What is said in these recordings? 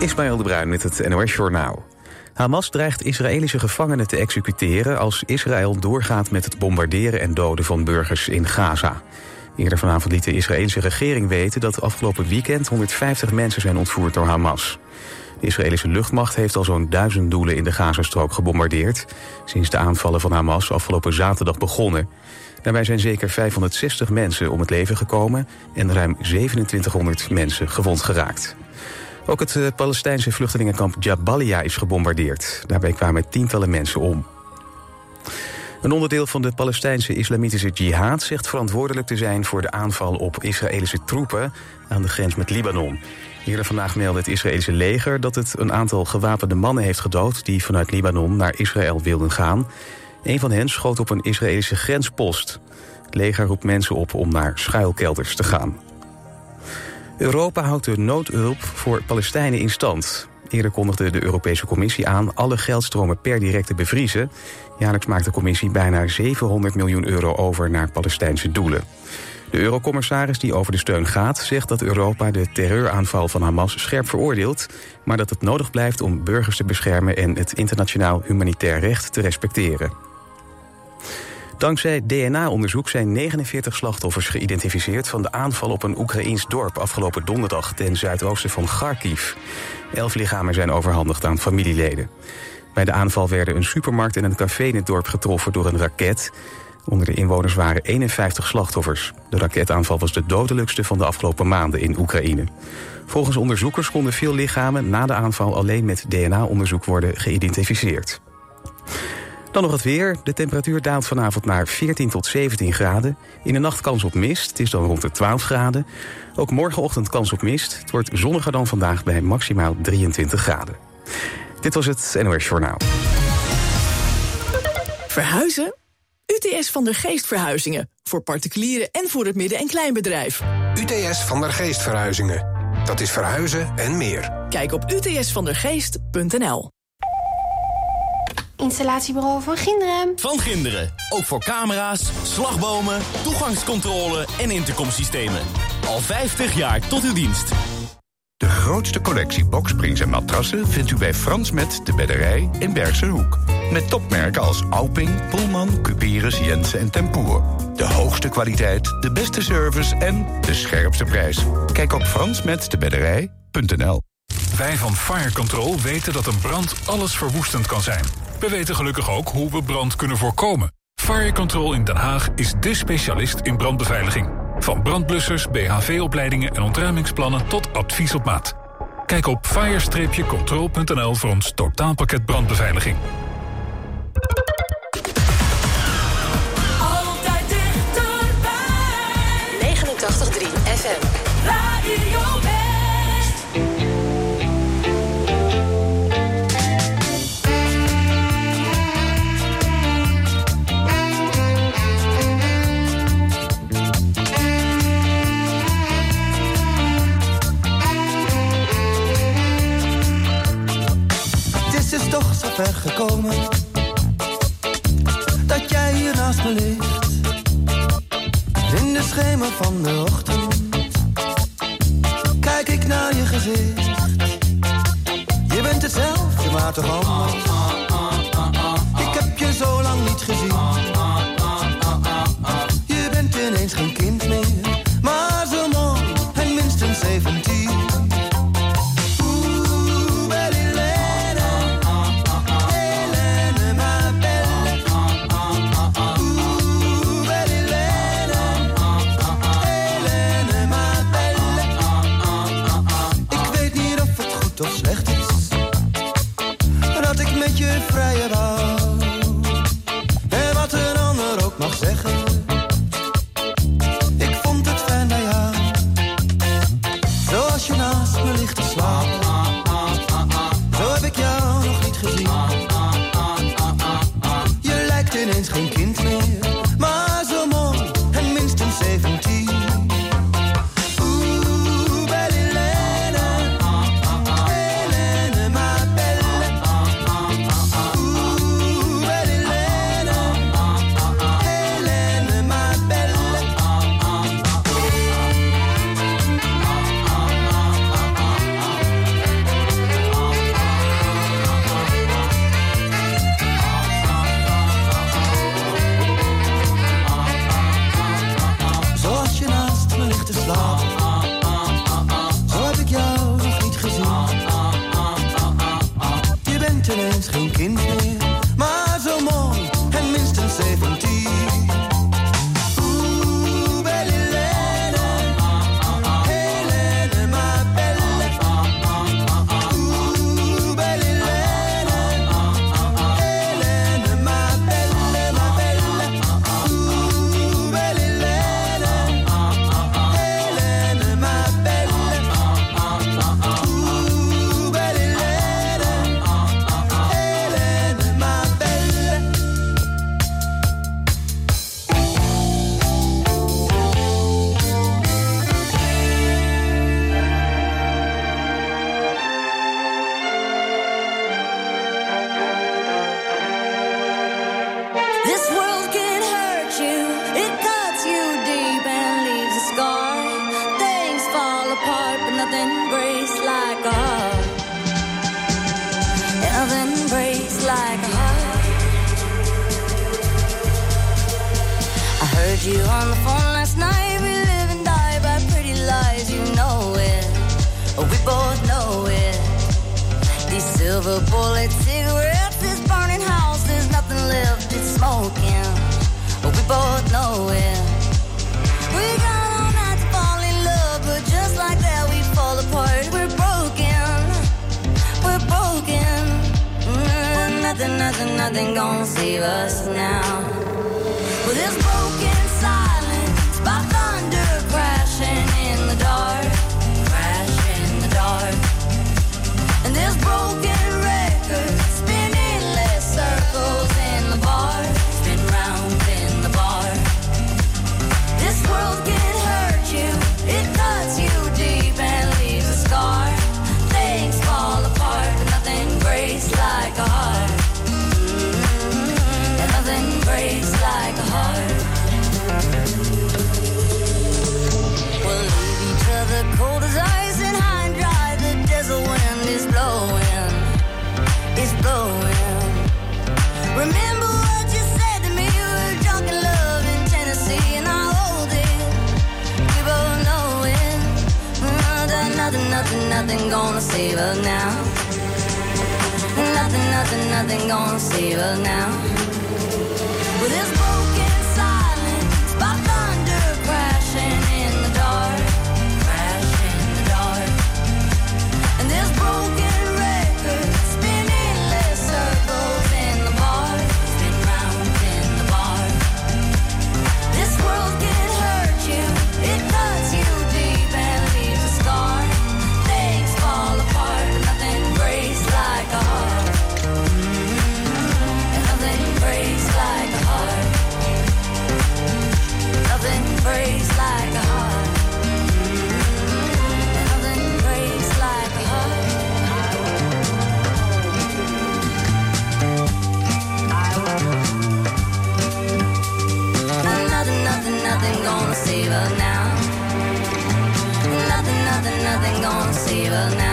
Ismaël de Bruin met het NOS Journaal. Hamas dreigt Israëlische gevangenen te executeren... als Israël doorgaat met het bombarderen en doden van burgers in Gaza. Eerder vanavond liet de Israëlische regering weten... dat afgelopen weekend 150 mensen zijn ontvoerd door Hamas. De Israëlische luchtmacht heeft al zo'n duizend doelen in de Gazastrook gebombardeerd... sinds de aanvallen van Hamas afgelopen zaterdag begonnen. Daarbij zijn zeker 560 mensen om het leven gekomen... en ruim 2700 mensen gewond geraakt. Ook het eh, Palestijnse vluchtelingenkamp Jabalia is gebombardeerd. Daarbij kwamen tientallen mensen om. Een onderdeel van de Palestijnse islamitische jihad zegt verantwoordelijk te zijn voor de aanval op Israëlische troepen aan de grens met Libanon. Eerder vandaag meldde het Israëlische leger dat het een aantal gewapende mannen heeft gedood die vanuit Libanon naar Israël wilden gaan. Een van hen schoot op een Israëlische grenspost. Het leger roept mensen op om naar schuilkelders te gaan. Europa houdt de noodhulp voor Palestijnen in stand. Eerder kondigde de Europese Commissie aan alle geldstromen per direct te bevriezen. Jaarlijks maakt de Commissie bijna 700 miljoen euro over naar Palestijnse doelen. De eurocommissaris die over de steun gaat zegt dat Europa de terreuraanval van Hamas scherp veroordeelt, maar dat het nodig blijft om burgers te beschermen en het internationaal humanitair recht te respecteren. Dankzij DNA-onderzoek zijn 49 slachtoffers geïdentificeerd van de aanval op een Oekraïns dorp afgelopen donderdag ten zuidoosten van Kharkiv. Elf lichamen zijn overhandigd aan familieleden. Bij de aanval werden een supermarkt en een café in het dorp getroffen door een raket. Onder de inwoners waren 51 slachtoffers. De raketaanval was de dodelijkste van de afgelopen maanden in Oekraïne. Volgens onderzoekers konden veel lichamen na de aanval alleen met DNA-onderzoek worden geïdentificeerd. Dan nog het weer. De temperatuur daalt vanavond naar 14 tot 17 graden. In de nacht kans op mist. Het is dan rond de 12 graden. Ook morgenochtend kans op mist. Het wordt zonniger dan vandaag bij maximaal 23 graden. Dit was het NOS Journaal. Verhuizen? UTS van der Geest Verhuizingen. Voor particulieren en voor het midden- en kleinbedrijf. UTS van der Geest Verhuizingen. Dat is verhuizen en meer. Kijk op utsvandergeest.nl. Installatiebureau van Ginderen. Van Ginderen. Ook voor camera's, slagbomen, toegangscontrole en intercomsystemen. Al 50 jaar tot uw dienst. De grootste collectie boksprings en matrassen vindt u bij Frans Met de Bedderij in Bergse Hoek. Met topmerken als Alping, Pullman, Cuperus, Jensen en Tempoer. De hoogste kwaliteit, de beste service en de scherpste prijs. Kijk op fransmetdebedderij.nl Wij van Fire Control weten dat een brand alles verwoestend kan zijn. We weten gelukkig ook hoe we brand kunnen voorkomen. Fire Control in Den Haag is dé specialist in brandbeveiliging. Van brandblussers, BHV-opleidingen en ontruimingsplannen tot advies op maat. Kijk op fire-control.nl voor ons totaalpakket brandbeveiliging. Altijd dichterbij. 89.3 FM. Radio gekomen dat jij hier naast me ligt. In de schemer van de ochtend kijk ik naar je gezicht. Je bent hetzelfde, maar toch anders. nothing gonna save us now. Nothing, nothing, nothing gonna save us now. With Well, believe I'll never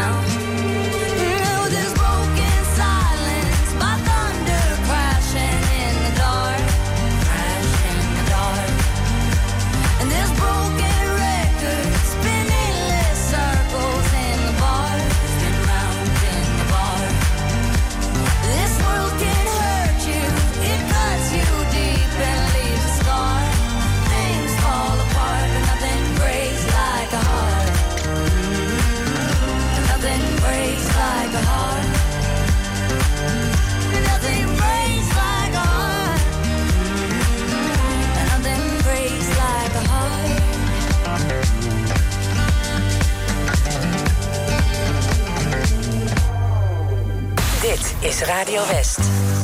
Radio West.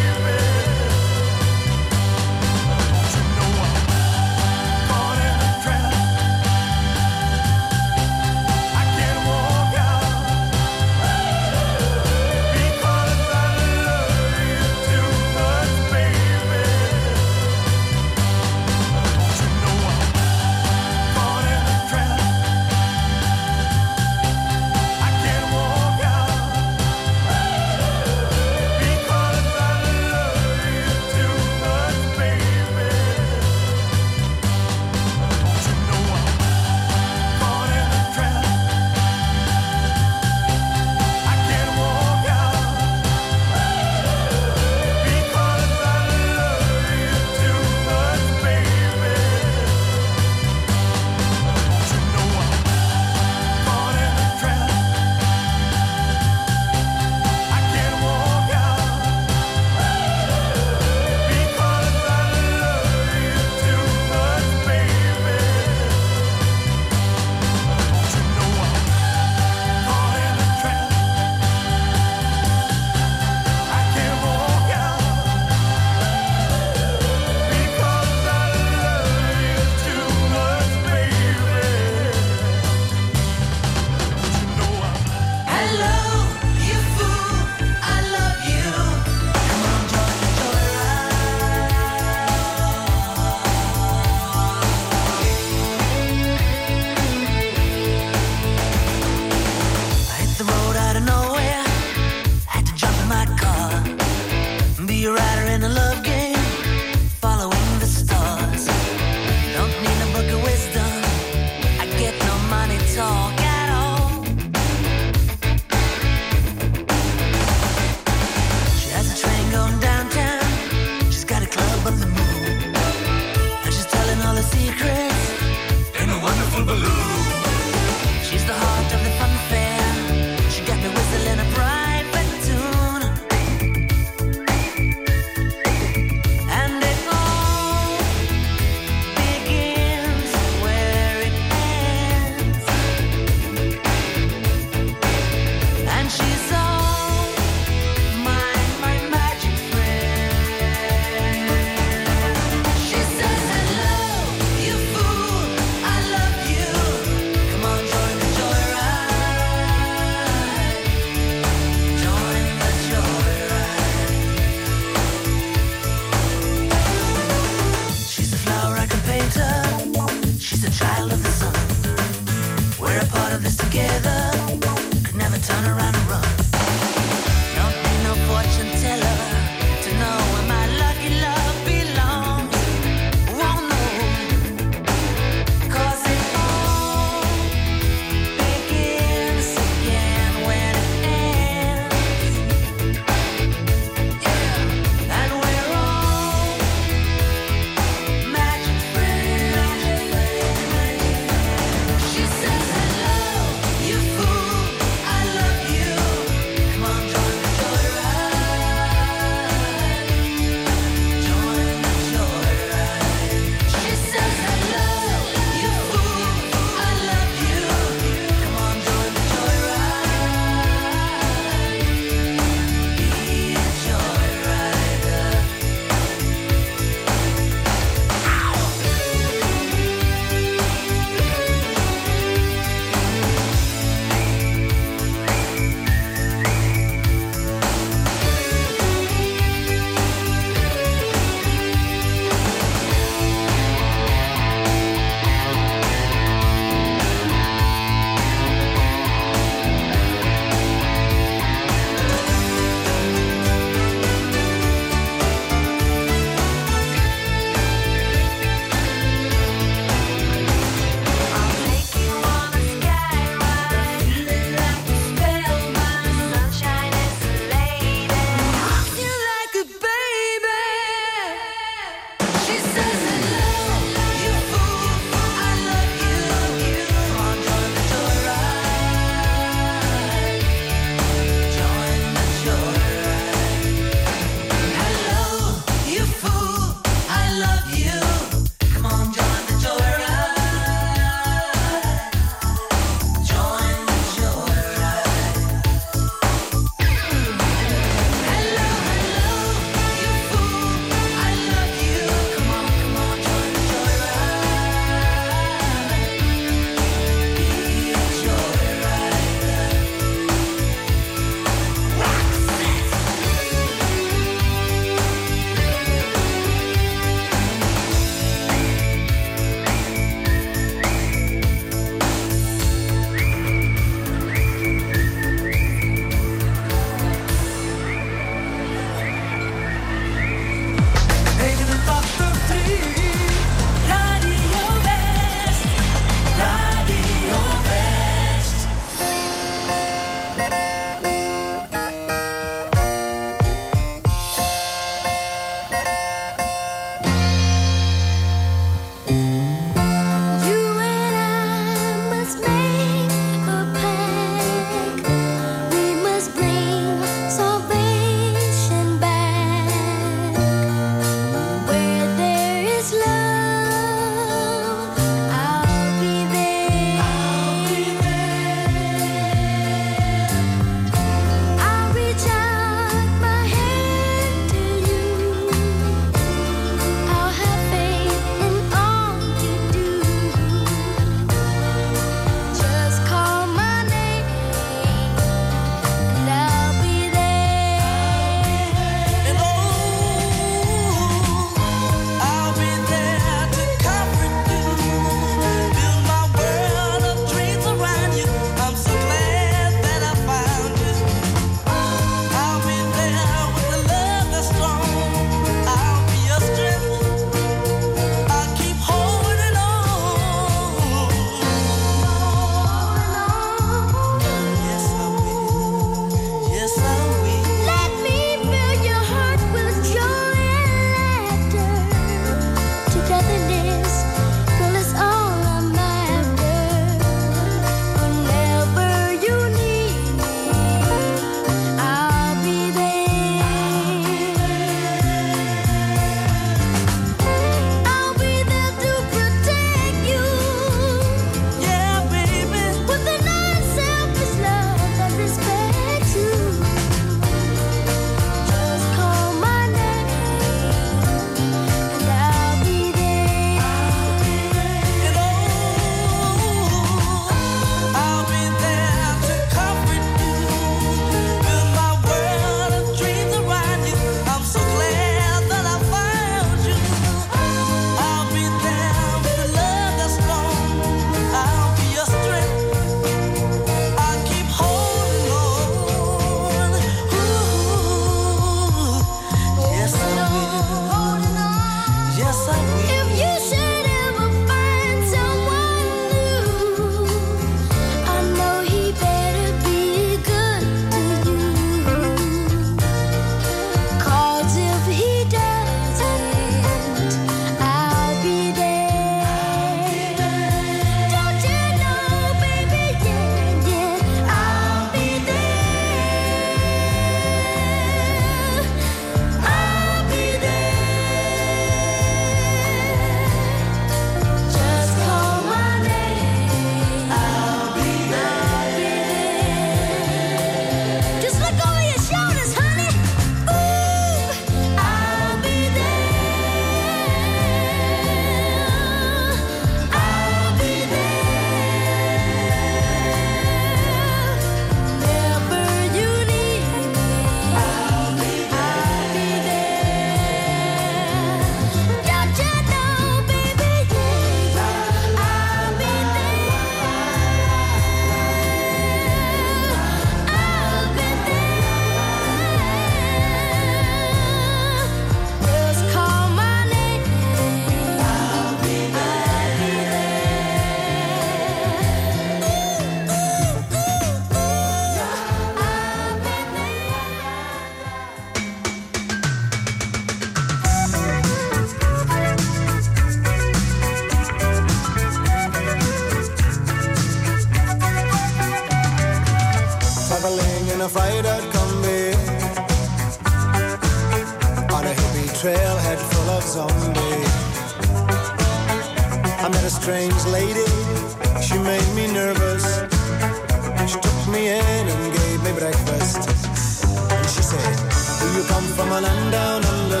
From a land down under.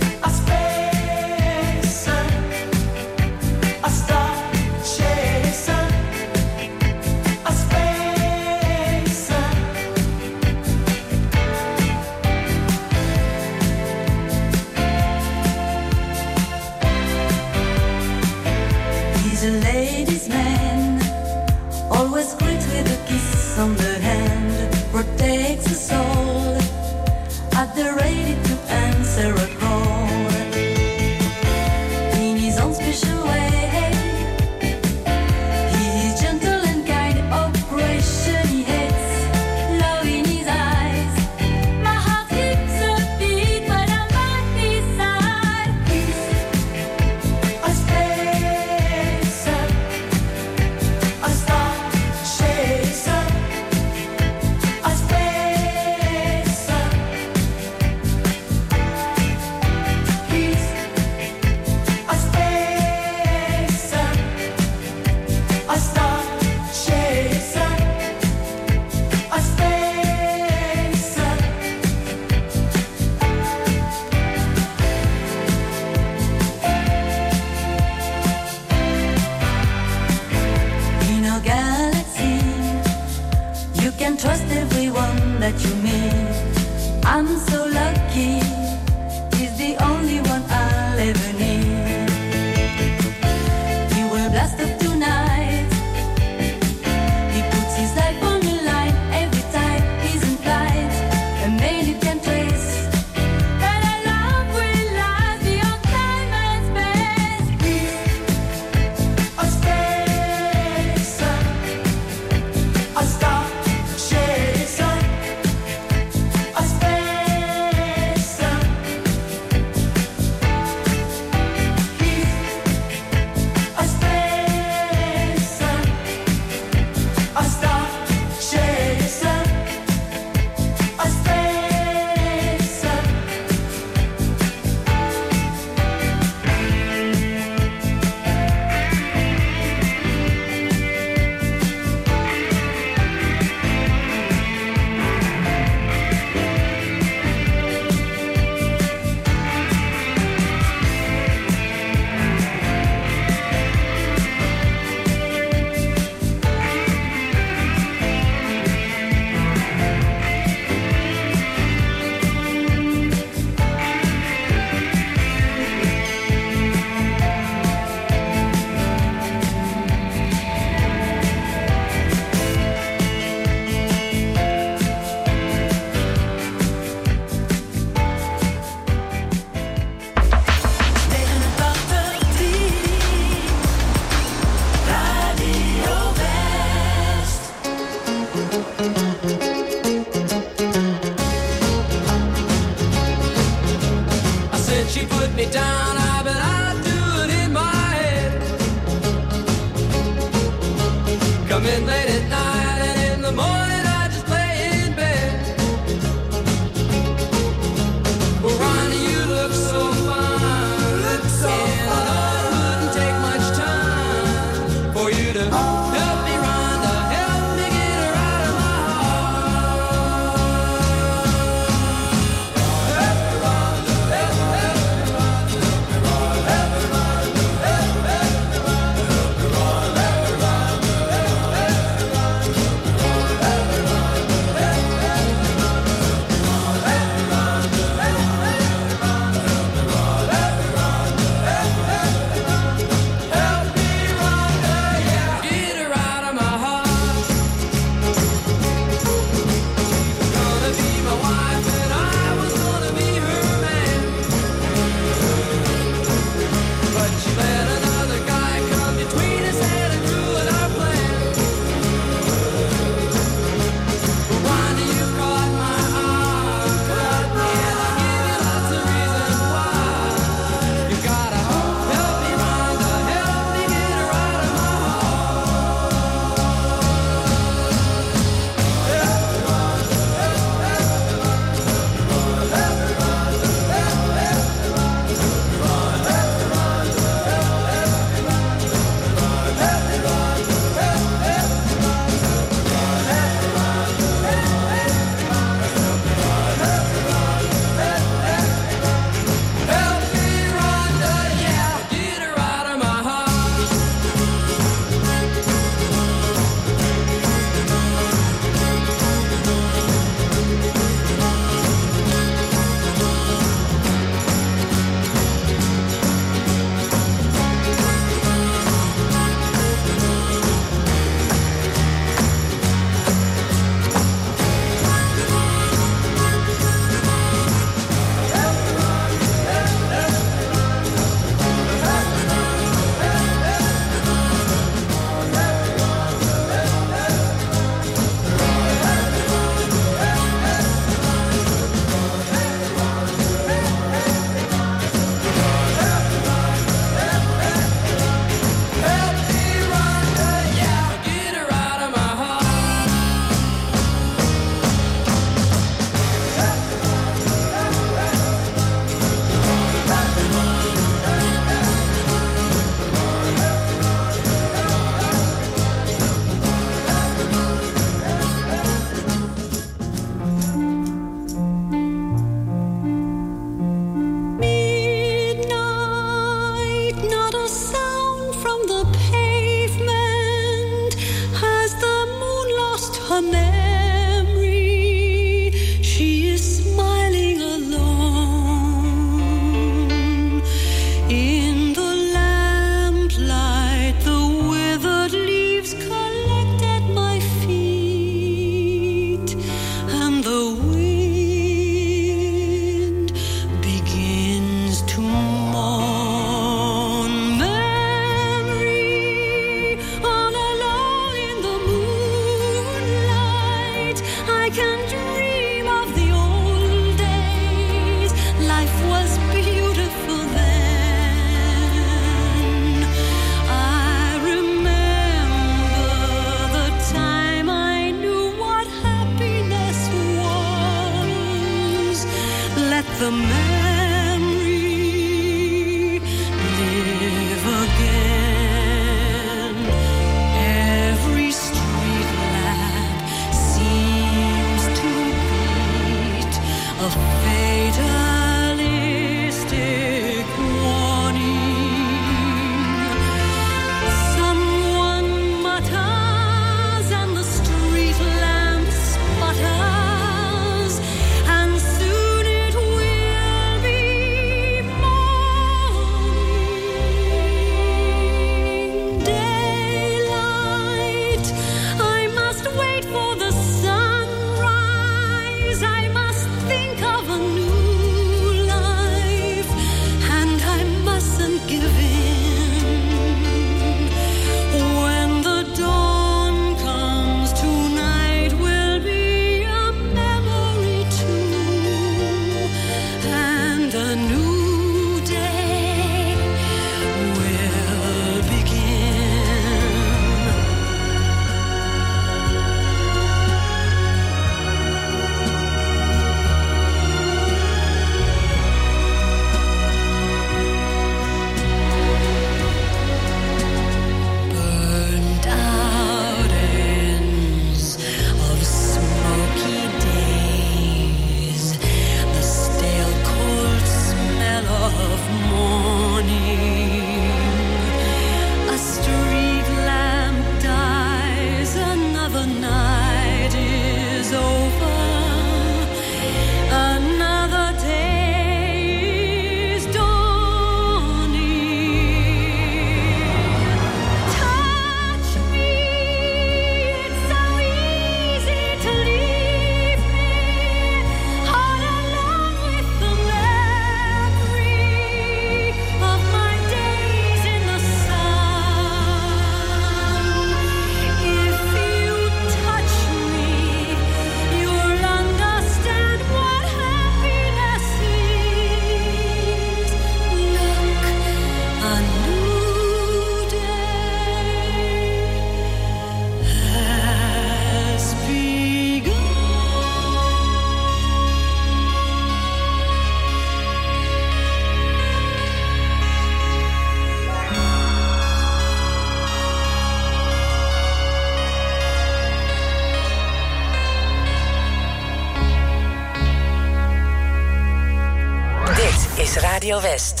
Radio West.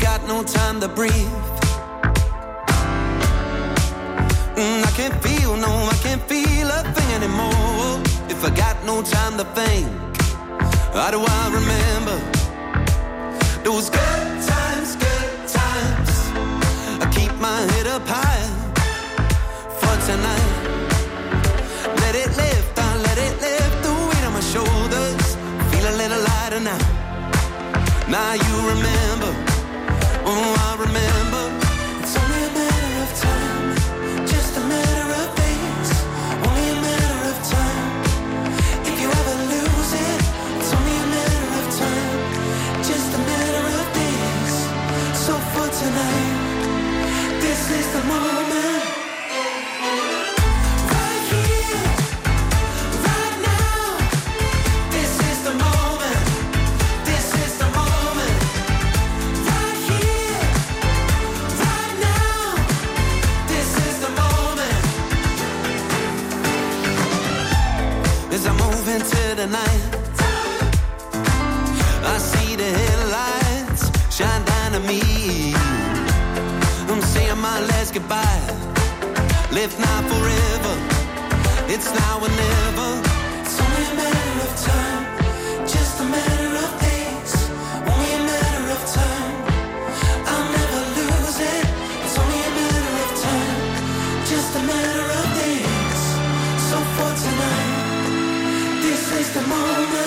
Got no time to breathe goodbye. Live now forever. It's now or never. It's only a matter of time. Just a matter of days. Only a matter of time. I'll never lose it. It's only a matter of time. Just a matter of days. So for tonight, this is the moment.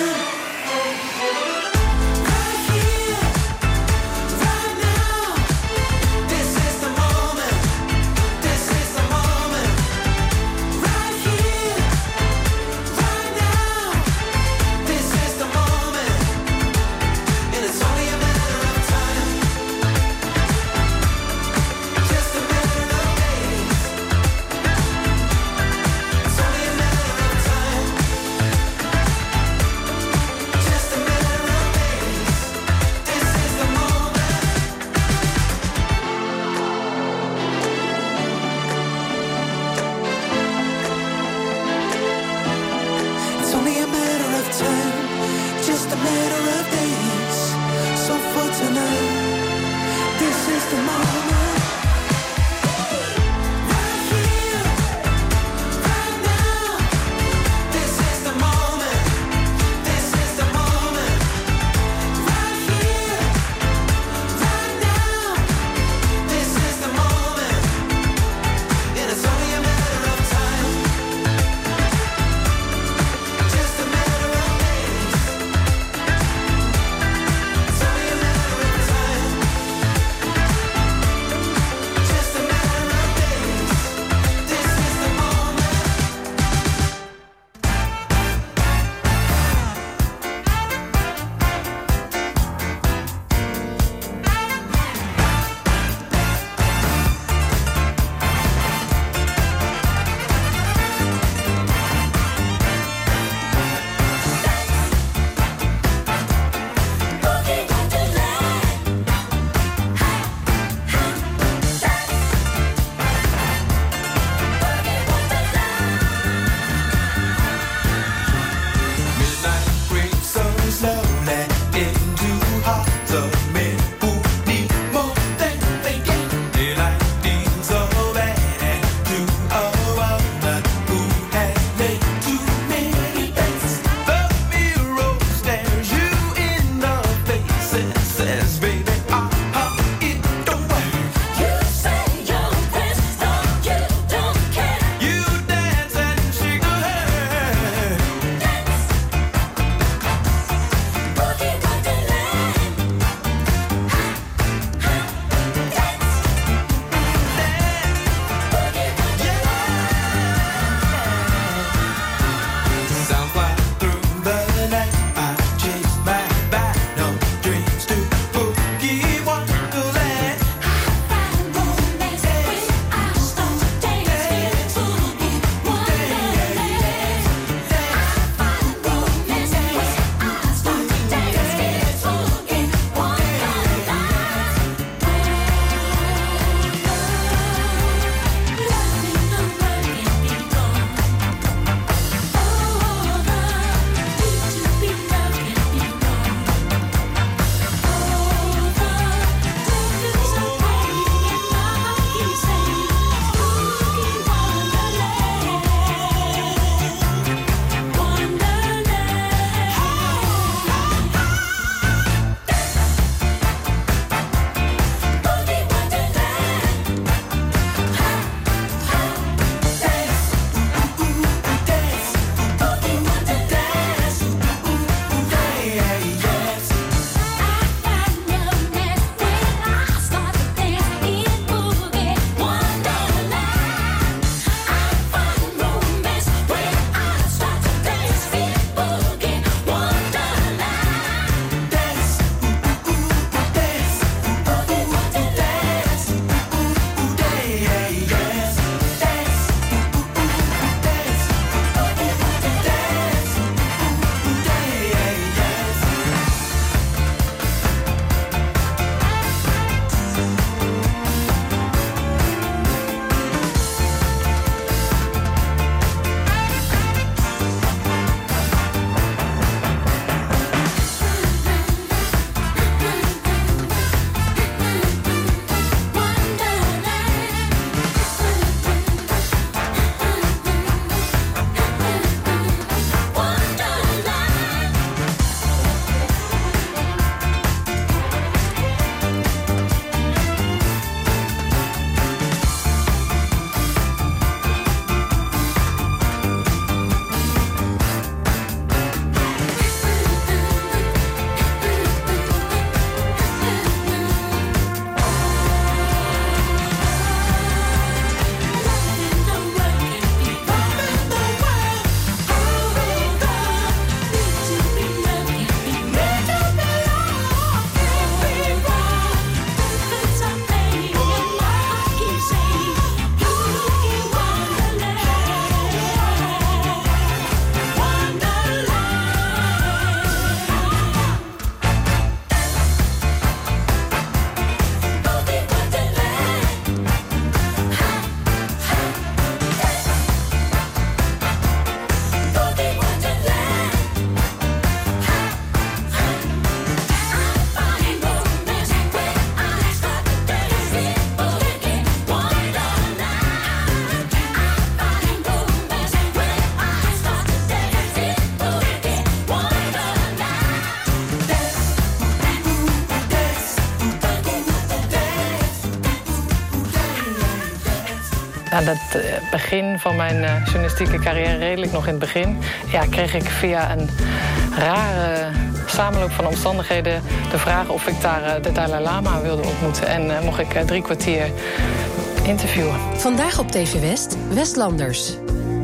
Aan het eh, begin van mijn eh, journalistieke carrière, redelijk nog in het begin... Ja, kreeg ik via een rare samenloop van omstandigheden... de vraag of ik daar eh, de Dalai Lama wilde ontmoeten. En eh, mocht ik drie kwartier interviewen. Vandaag op TV West, Westlanders.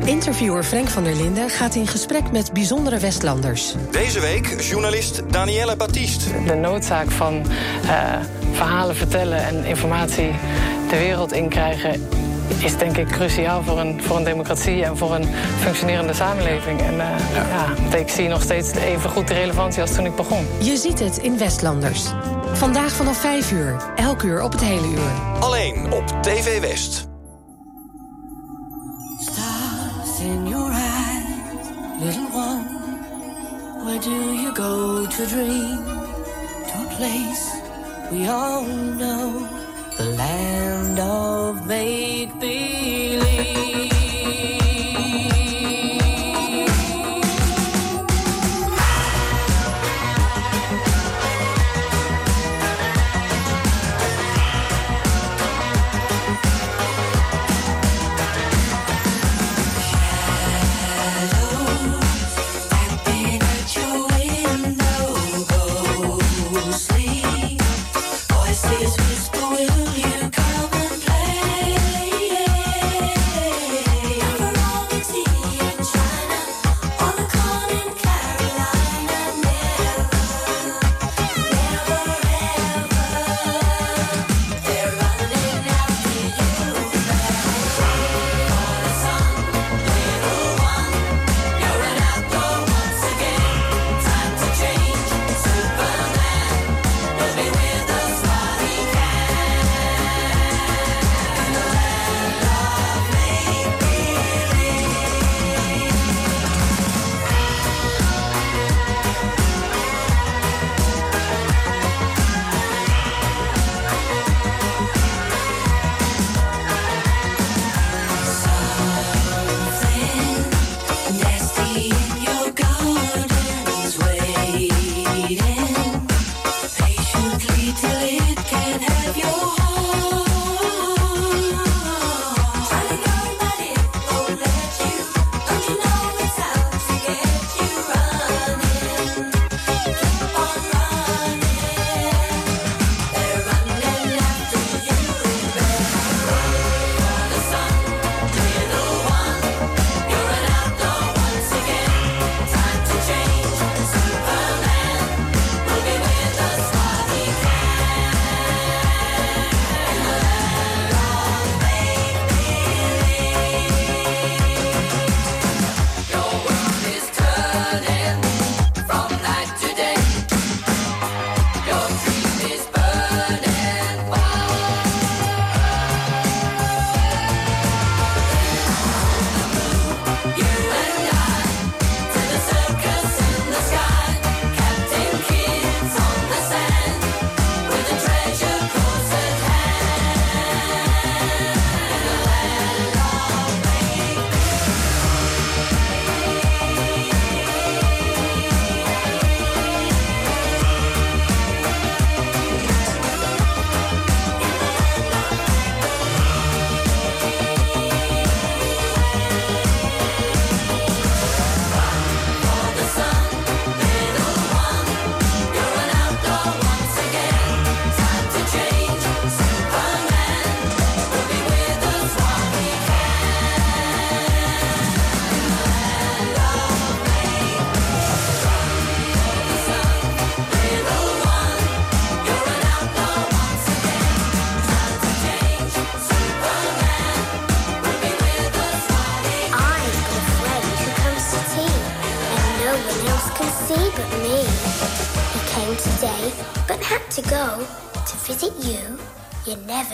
Interviewer Frank van der Linden gaat in gesprek met bijzondere Westlanders. Deze week journalist Danielle Baptiste. De noodzaak van eh, verhalen vertellen en informatie de wereld in krijgen is denk ik cruciaal voor een, voor een democratie en voor een functionerende samenleving. En eh, ja. ik zie nog steeds even goed de relevantie als toen ik begon. Je ziet het in Westlanders. Vandaag vanaf 5 uur, elk uur op het hele uur. Alleen op TV West. Stars in your eyes, little one. Where do you go to dream? To a place we all know, the land of make believe.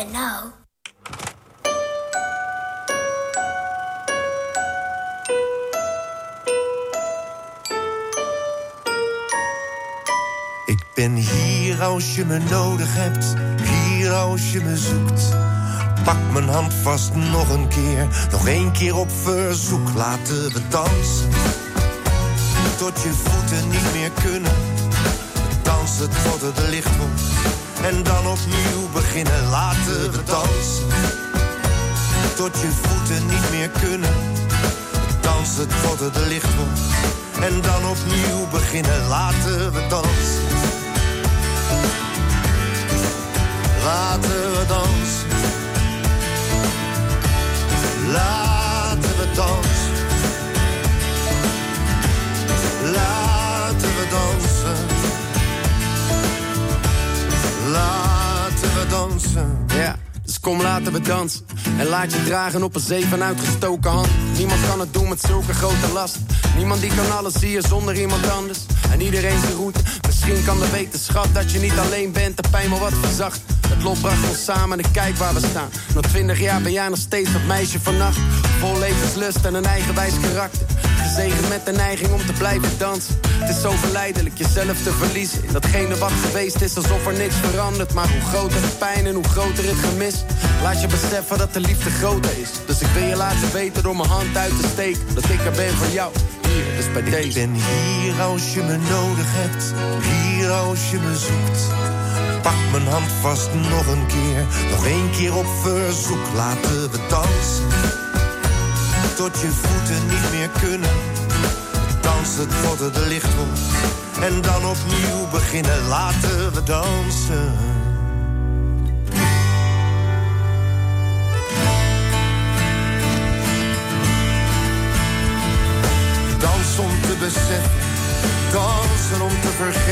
Never. Ik ben hier als je me nodig hebt, hier als je me zoekt. Pak mijn hand vast nog een keer, nog één keer op verzoek. Laten we dansen, tot je voeten niet meer kunnen. Dansen tot het licht wordt, en dan opnieuw beginnen. Laten we dansen, tot je voeten niet meer kunnen. Dansen tot het licht wordt en dan opnieuw beginnen. Laten we dansen. Laten we dansen. Laten we dansen. Laten we dansen. Laten we dansen. Ja, dus kom laten we dansen. En laat je dragen op een zee van uitgestoken hand. Niemand kan het doen met zulke grote last. Niemand die kan alles zien zonder iemand anders. En iedereen zijn route. Misschien kan de wetenschap dat je niet alleen bent. De pijn maar wat verzacht. Het lot bracht ons samen en kijk waar we staan. Nog twintig jaar ben jij nog steeds dat meisje vannacht. Vol levenslust en een eigenwijs karakter. Gezegend met de neiging om te blijven dansen. Het is zo verleidelijk jezelf te verliezen. In datgene wat geweest is, alsof er niks verandert. Maar hoe groter de pijn en hoe groter het gemis. Laat je beseffen dat de liefde groter is. Dus ik wil je laten weten door mijn hand uit te steken. Dat ik er ben voor jou. Hier, dus bij deze. Ik ben hier als je me nodig hebt. Hier als je me zoekt. Pak mijn hand vast nog een keer. Nog één keer op verzoek. Laten we dansen. Tot je voeten niet meer kunnen. Dansen tot het licht wordt. En dan opnieuw beginnen. Laten we dansen. Dans om te beseffen, dansen om te vergeten.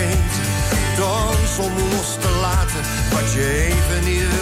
Je even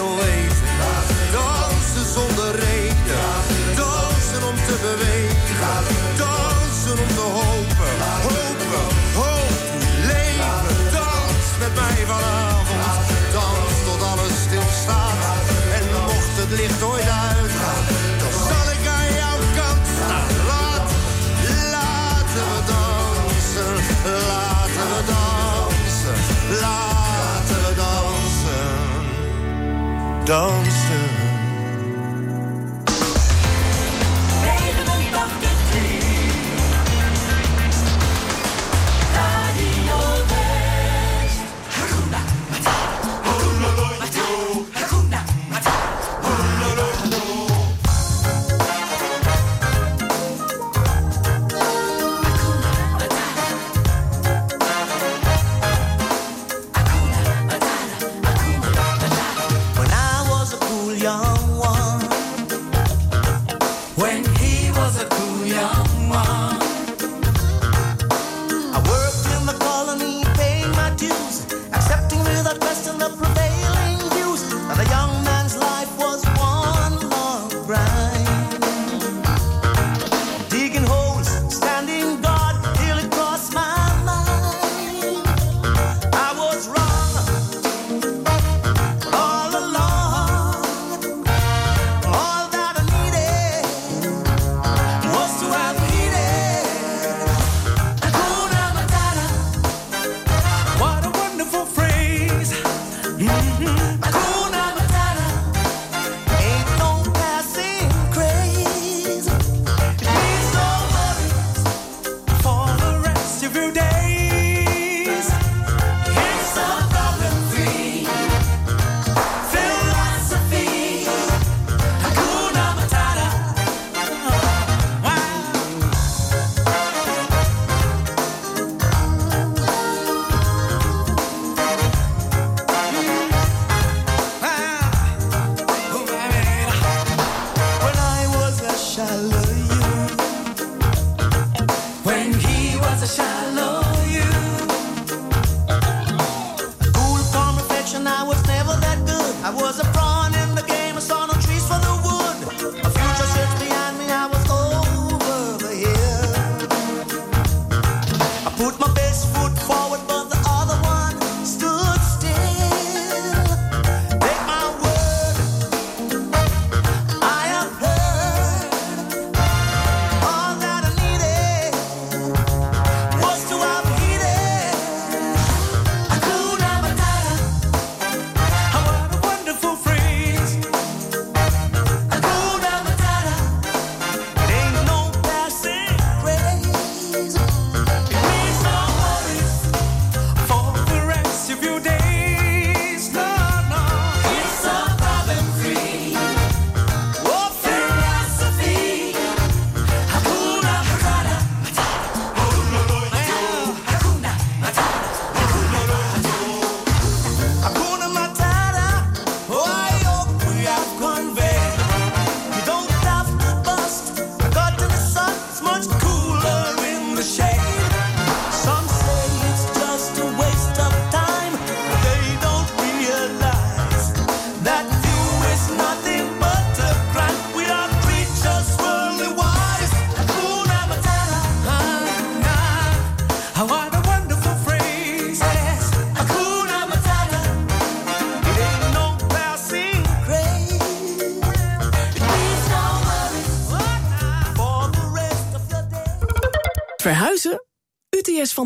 dansen.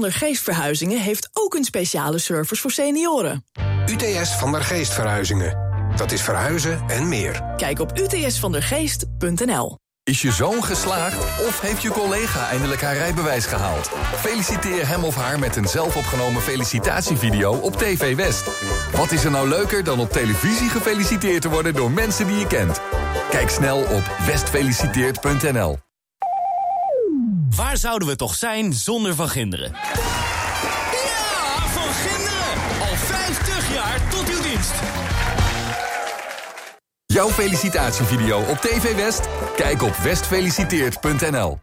Der Geest Verhuizingen heeft ook een speciale service voor senioren. UTS van der Geest Verhuizingen. Dat is verhuizen en meer. Kijk op utsvandergeest.nl. Is je zoon geslaagd of heeft je collega eindelijk haar rijbewijs gehaald? Feliciteer hem of haar met een zelfopgenomen felicitatievideo op TV West. Wat is er nou leuker dan op televisie gefeliciteerd te worden door mensen die je kent? Kijk snel op westfeliciteert.nl. Waar zouden we toch zijn zonder Van Ginderen? Ja, Van Ginderen! Al 50 jaar tot uw dienst. Jouw felicitatievideo op TV West? Kijk op westfeliciteert.nl.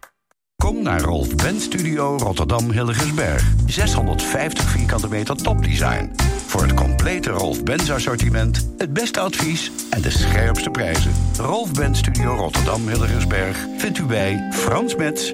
Kom naar Rolf Benz Studio Rotterdam Hilligensberg. 650 vierkante meter topdesign. Voor het complete Rolf Benz assortiment, het beste advies en de scherpste prijzen. Rolf Benz Studio Rotterdam Hilligensberg vindt u bij Frans Metz